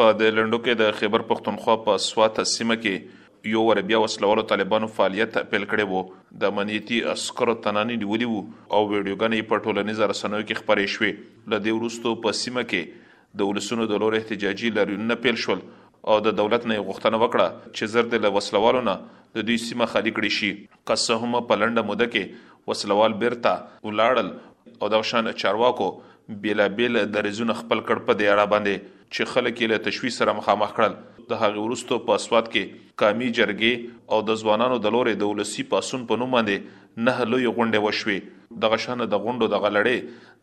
په دې لنډو کې د خېبر پښتونخوا په سوات سیمه کې یو وار بیا وسله والو طالبانو فعالیت پیل کړی وو، د امنیتي عسکرو تنان یې نیولي وو او ویډیوګانې یې په ټولنیزه رسنیو کې خپرې شوې. له دې وروسته په سیمه کې د ولسونو د لورې احتجاجي لاریونونه پیل شول او د دولت نه یې غوښتنه وکړه چې زر دې له وسله والو نه د دوی سیمه خالي کړې شي. که څه هم په لنډه موده کې وسلوال بیرته ولاړل او دغه شان چارواکو بیلا بیل دریځونه خپل کړ په دې اړه باندې چې خلک یې له تشویش سره مخامخ کړل د هغې وروسته په سوات کې قامي جرګې او د ځوانانو د لورې د ولسي پاسون په نوم باندې نهه لویې غونډې وشوې دغه شان د غونډو دغه لړۍ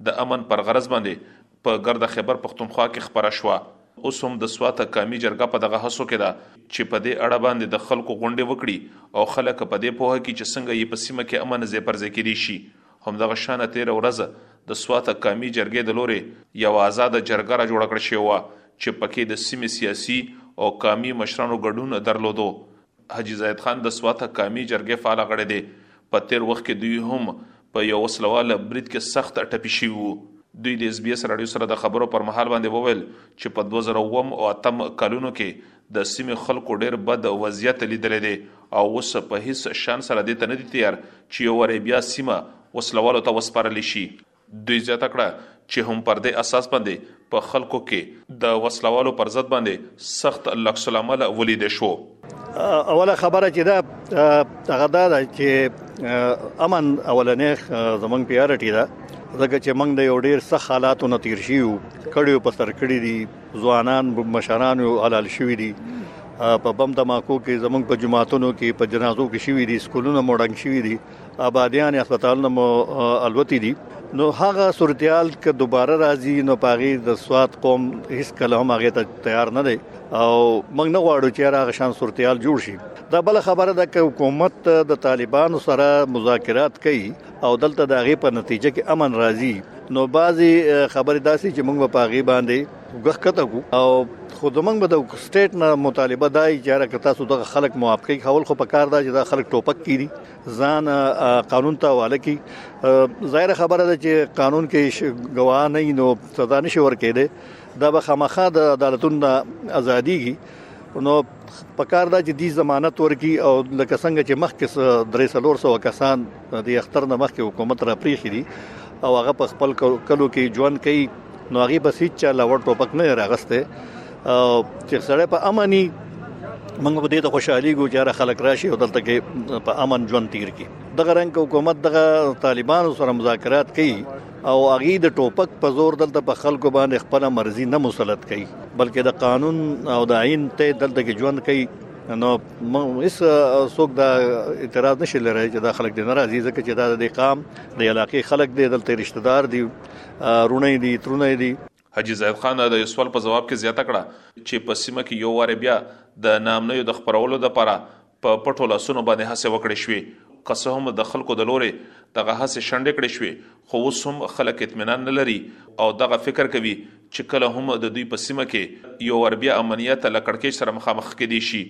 د امن پر غرض باندې په ګرده خېبر پښتونخوا کې خپره شوه. اوس هم د سوات قامي جرګه په دغه هڅو کې ده چې په دې اړه باندې د خلکو غونډې وکړي او خلک په دې پوه کړي چې څنګه يې په سيمه کې امن ځای پر ځای کېدی شي. همدغه شان تېره ورځ د سوات قامي جرګې د لورې يوه ازاده جرګه را جوړه کړ شوې وه چې پکې د سيمې سياسي او قامي مشرانو ګډون درلودو. حاجي زاهد خان د سوات حقامي جرګې فعال غړی دی. په تېر وخت کې دوی هم په یو وسله وال برید کې سخت ټپي شوي وو. دوی د ایس بي ایس راډیو سره د خبرو پر مهال باندې وویل چې په دوه زره اووم او اتم کلونو کې د سیمې خلکو ډېر بد وضعیت لیدلی دی او اوس په هیڅ شان سره دې ته نه دي تیار چې یو وارې بیا سیمه وسله والو ته وسپارل شي. دوی زیاته کړه چې هم پر دې اساس باندې په خلکو کې د وسله والو پر ضد باندې سخت لکس العمل ولیدې شو. اوله خبره چې دا هغه ده چې امن اولنې زمونږ پیارټي ده ځکه چې موږ د یو ډیر سخت حالاتو نه تیر شیو کړیو په سر کړی دي ځوانان مشران یو حلال شوی دي په بم دماکو کې زمونږ په جماعتونو کې په جنازو کې شوی دي سکولونه موډنګ شوی دي آبادیان هسپتالونه مو الوتی دي نو هغه صورتحال که دوباره راځي نو پاغي د سواد قوم هیڅ کله هم هغه ته تیار نه دی او موږ نه غواړو چې هغه شان صورتحال جوړ شي دا بل خبره ده چې حکومت د طالبانو سره مذاکرات کوي او دلته د هغه په نتیجه کې امن راځي نو بعضي خبرې داسي چې موږ په هغه باندې غښکته کو او خو زمونږ به د سټیټ نه مطالبه دا ای چې راکه تاسو دغه خلک معاف کړئ خول خو په کار دا چې دا خلک ټوپک کړي ځان قانون ته حواله کړي ظاهر خبره ده چې قانون کې ګواه نه نو سزا نشي ورکېده دا به خامخا د عدالتونو ازاديږي نو په کار دا چې دی ضمانت ورکي او لکه څنګه چې مخکې درې څلور سو کسان د دې اختر نه مخکې حکومت را پریخي دي او هغه په خپل کلو کې ژوند کوي نو هغه بس هیڅ چا لور ټوپک نه راغسته او چې سړی په امني موږ به دې ته خوشحالي ګو چې را خلک راشي او دلته کې په امن ژوند تیر کی دغه رنګ حکومت دغه طالبانو سره مذاکرات کوي او هغه د ټوپک په زور دلته په خلکو باندې خپل مرزي نه مسلط کوي بلکې د قانون او د عین ته دلته کې ژوند کوي نو هیڅ څوک دا اعتراض نشي لري چې دا خلک د ناراضي ځکه چې دا د قام د علاقې خلک دي دلته رشتہ دار دي رونه دي ترونه دي حاجی زاهد خان د یو سوال په جواب کې زیاته کړه چې په سیمه کې یو واره بیا د نامنیو د خبرولو لپاره په پټو لاسونو باندې هڅه وکړې شوې که څه هم د خلکو د لورې دغه هڅې شنډې کړې شوې خو اوس هم خلک اطمینان نه لري او دغه فکر کوي چې کله هم د دوی په سیمه کې یو وار بیا امنیت له کړکېچ سره مخامخ کېدای شي.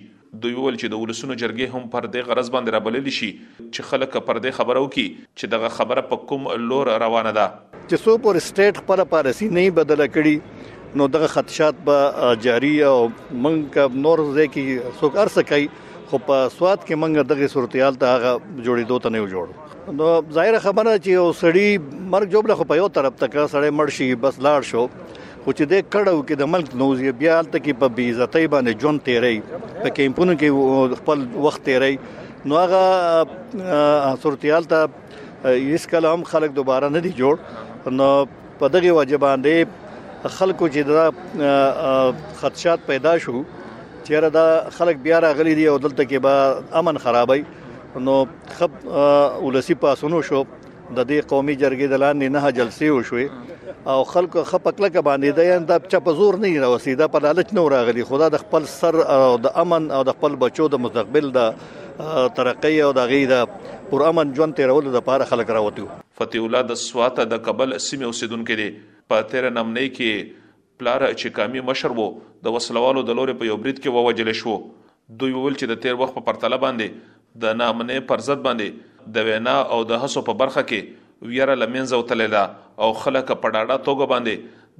دوی وویل چې د ولسونو جرګې هم پر دې غرض باندې رابللې شي چې خلک پر دې خبره وکړي چې دغه خبره په کوم لور روانه ده. چې څو پورې سټېټ خپله پالیسي نه وي بدله کړي نو دغه خدشات به جاري او موږ که نور ځای کې څوک هر څه کوي، خو په سواد کې موږ دغه صورتحال ته هغه جوړېدو ته نه جوړو نو ظاهر خبره چې یو سړی مرګ جوړ له خو په یو طرف ته کړه سړی مړ شي بس لاړ شو خو چې د کړو کې د ملک نوز یې بیا الته کې په بی عزتۍ باندې جون تیری په کیمپونو کې خپل وخت تیری نو هغه صورتحال ته هیڅ کله هم خلک دوباره نه دی جوړ نو په دغه وجه باندې خلکو چې دا خدشات پیدا شو چیرې دا خلک بیا راغلي دي او دلته کې به امن خرابای نو خب ولسی پاسونو شو د دې قومي جرګې د لاندې نه جلسې وشوې او خلکو خپکله ک باندې دا یان د چا په زور نه راوسی دا په لالچ نه راغلي خدا د خپل سر او د امن او د خپل بچو د مستقبل د ترقۍ او د غي د پر امن ژوند تیرولو لپاره خلک راوتیو فتح الله د سوات د کبل سیمې اوسېدونکی دی. په تېره ناامنۍ کې یې پلار چې قامي مشر و، د وسله والو د لورې په یو برید کې ووژل شو. دوی وویل چې د تېر وخت په پرتله باندې د ناامنۍ پرضد باندې د وینا او د هڅو په برخه کې ویره له منځه وتلې ده او خلک په ډاډه توګه باندې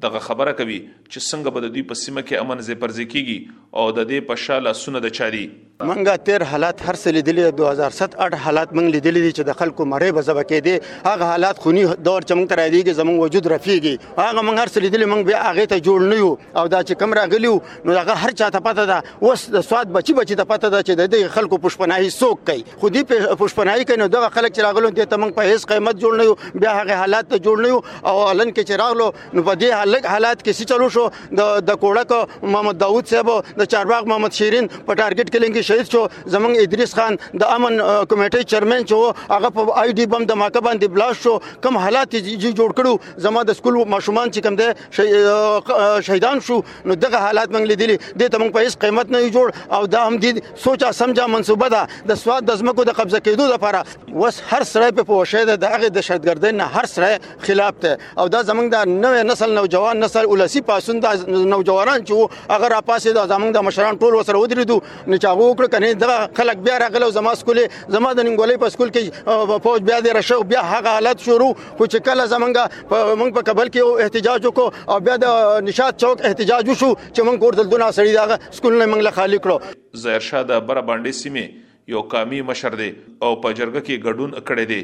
دغه خبره کوي چې څنګه به د دوی په سیمه کې امن ځای پر ځای کیږي او د دې په شا لاسونه د چا دي؟ منګه تیر حالات هر څه لیدلې 2007 اټ حالات منګ لیدلې دي چې د خلکو مړې به زبه کې دي هغه حالات خونی دور چې منګ تر دی کې زمونږ وجود رفیږي هغه منګ هر څه لیدلې منګ بیا هغه ته جوړ نه یو او دا چې کم راغلیو نو هغه هر چا ته پته ده اوس د سواد بچی بچی ته پته ده چې د دې خلکو پښپناهي څوک کوي خو دې پښپناهي کوي نو دغه خلک چې راغلو دې ته موږ په هیڅ قیمت جوړ نه یو بیا هغه حالات ته جوړ نه یو او الن کې چې راغلو نو په دې حالت حالات کې چې چلو شو د د کوړک محمد داوود صاحب د چارباغ محمد شیرین په ټارګټ کلینګ کې شهید شو زمنګ ادریس خان د امن کمیټې چیرمن شو هغه په آی ډي بم د ماکه باندې بلاش شو کم حالات چې جوړ کړو زما د سکول ماشومان چې کم ده شهیدان شو نو دغه حالات موږ لیدلي دې ته موږ په هیڅ قیمت نه جوړ او دا هم دي سوچا سمجا منصوبه ده د سواد د ځمکو د قبضه کېدو لپاره وس هر سره په پوښې ده د هغه دهشتګردۍ نه هر سره خلاف ده او دا زمونږ د نوې نسل نوجوان نسل ولسی پاسون د نوجوانان چې هغه را پاسې د زمونږ د مشران ټول وسره ودرېدو نه چې هغه وکړه کنه دا خلک بیا راغله زما سکول زما د ننګولې په سکول کې فوج بیا د رشو بیا هغه حالت شروع خو چې کله زمونږ په مونږ په کابل کې احتجاج وکړو او بیا د نشاد چوک احتجاج وشو چې مونږ ګور دلدونه سړی دا سکول نه مونږ له خالی کړو ظاهر شاه د بره باندې سیمه یو قامي مشر دی او په جرګه کې ګډون کړی دی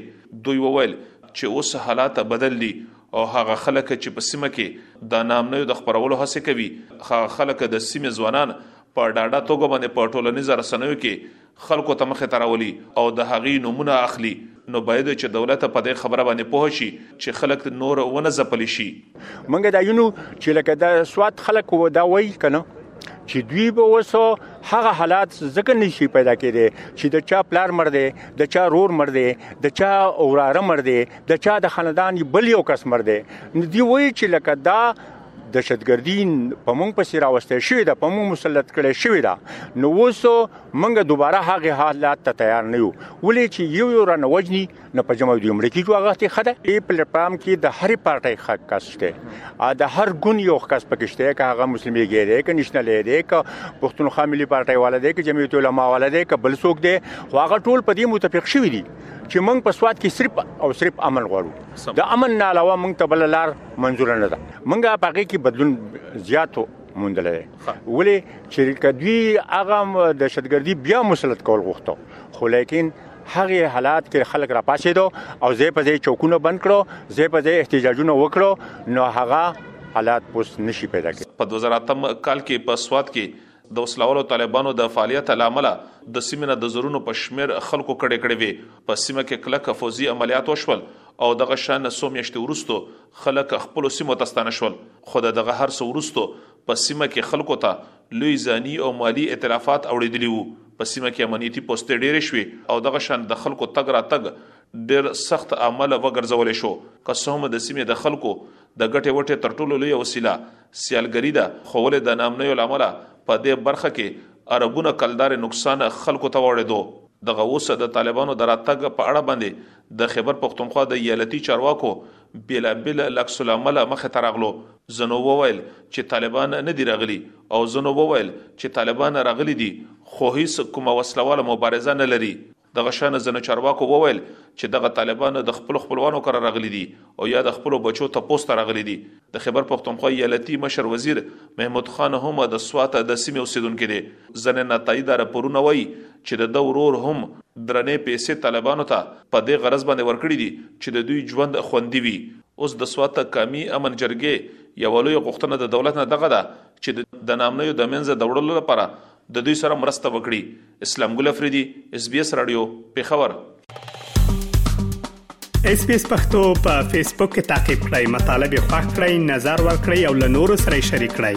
دوی وویل چې اوس حالات بدل دي او هغه خلک چې په سیمه کې د نامنیو د خبرولو هڅه کوي هغه خلک د سیمه ځوانان په ډاډه توګه باندې په ټولنیز رسنیو کې خلکو ته مخې ته راولي او د هغې نومونه اخلي نو بايد چې دولت په دې خبره باندې پوه شي چې خلک دې نور ونه ځپل شي. موږ دا وینو چې لکه د سوات خلک دا وایي که نه چې دوی به اوس هغه حالات ځکه نشي پیدا کېدی چې د چا پلار مړ دی د چا رور مړ دی د چا وراره مړ دی د چا د خاندان بل یو کس مړ دی نو دوی وایي چې لکه دا دهشتګردي په موږ پسې راوستل شوې ده په موږ مسلط کړې شوې ده نو اوس موږ دوباره هغه حالات ته تیار نه یو ولې چې یو یو رانه وجني نه په جمع دی مړ کیږي هغه ته خده ای پلیټفارم کې د هرې پارټۍ خاک کاسته د هر ګون یو خاص پکشته که هغه مسلمي ګیره که نشنل دی که پښتونخوا ملي پارټۍ والا دی که جمعیت علما والا دی که بل څوک دی خو هغه ټول په دې متفق شوی دی چې موږ په سواد کې صرف او صرف امن غواړو د امن نه علاوه موږ ته بل لار منظور نه ده مونږه په هغه کې بدلون زیاتو موندل دي ولې چې کدوی هغه دهشتګردي بیا مسلط کول غوښتو خو لیکن هغه حالات کې خلک را پاسېدو او زه په دې چوکونو بند کړو زه په دې احتجاجونه وکړو نو هغه حالات پوس نشي پیدا کېږي په 2008 کال کې په سواد کې د وسلهوالو طالبانو د فعالیت له امله د سیمې نه د زرونو په شمېر خلکو کډې کړې وې، په سیمه کې کلک فوځي عملیات وشول او دغه شان څو میاشتې وروسته خلک خپلو سیمو ته ستانه شول، خو د دغه هر څه وروسته په سیمه کې خلکو ته لوی ځاني او مالي اتلافات اوړېدلي وو، په سیمه کې امنیتي پوستې ډېرې شوې او دغه شان د خلکو تګ راتګ ډېر سخت عمل وګرځول شو، که څه هم د سیمې د خلکو د ګټې وټې تر ټولو لویه وسیله سیالګري ده، خو ولې د ناامنیو له امله په دې برخه کې اربونه کلدار نقصان خلکو ته واوړېدو؟ دغه اوس د طالبانو د راتګ په اړه باندې د خېبر پښتونخوا د ایالتي چارواکو بېلابېل العکس العمل مخې ته راغلو، ځنو وویل چې طالبان نه دي راغلي او ځنو وویل چې طالبان راغلي دي، خو هېڅ کومه وسله واله مبارزه نه لري. دغه شان ځینو چارواکو وویل چې دغه طالبان د خپلو خپلوانو کره راغلي دي او یا د خپلو بچو تپوس ته راغلي دي. د خېبر پښتونخوا ایالتي مشر وزیر محمود خان هم د سوات د سیمې اوسېدونکی دی. ځینې ناتاییده راپورونه وايي چې د ده ورور هم درنې پیسې طالبانو ته په دې غرض باندې ورکړي دي چې د دوی ژوند خوندي وي. اوس د سوات قامي امن جرګې یوه لویه غوښتنه د دولت نه دغه ده چې د ناامنیو د مینځه د وړلو لپاره د دوی سره مرسته وکړي. اسلام ګل افریدي اس بي اس راډیو پېښور. اس بي اس پختو په فیسبوک کې تا کې پلی مطلب یو فاک کړئ نظر ور کړئ او له نورو سره شریک کړئ.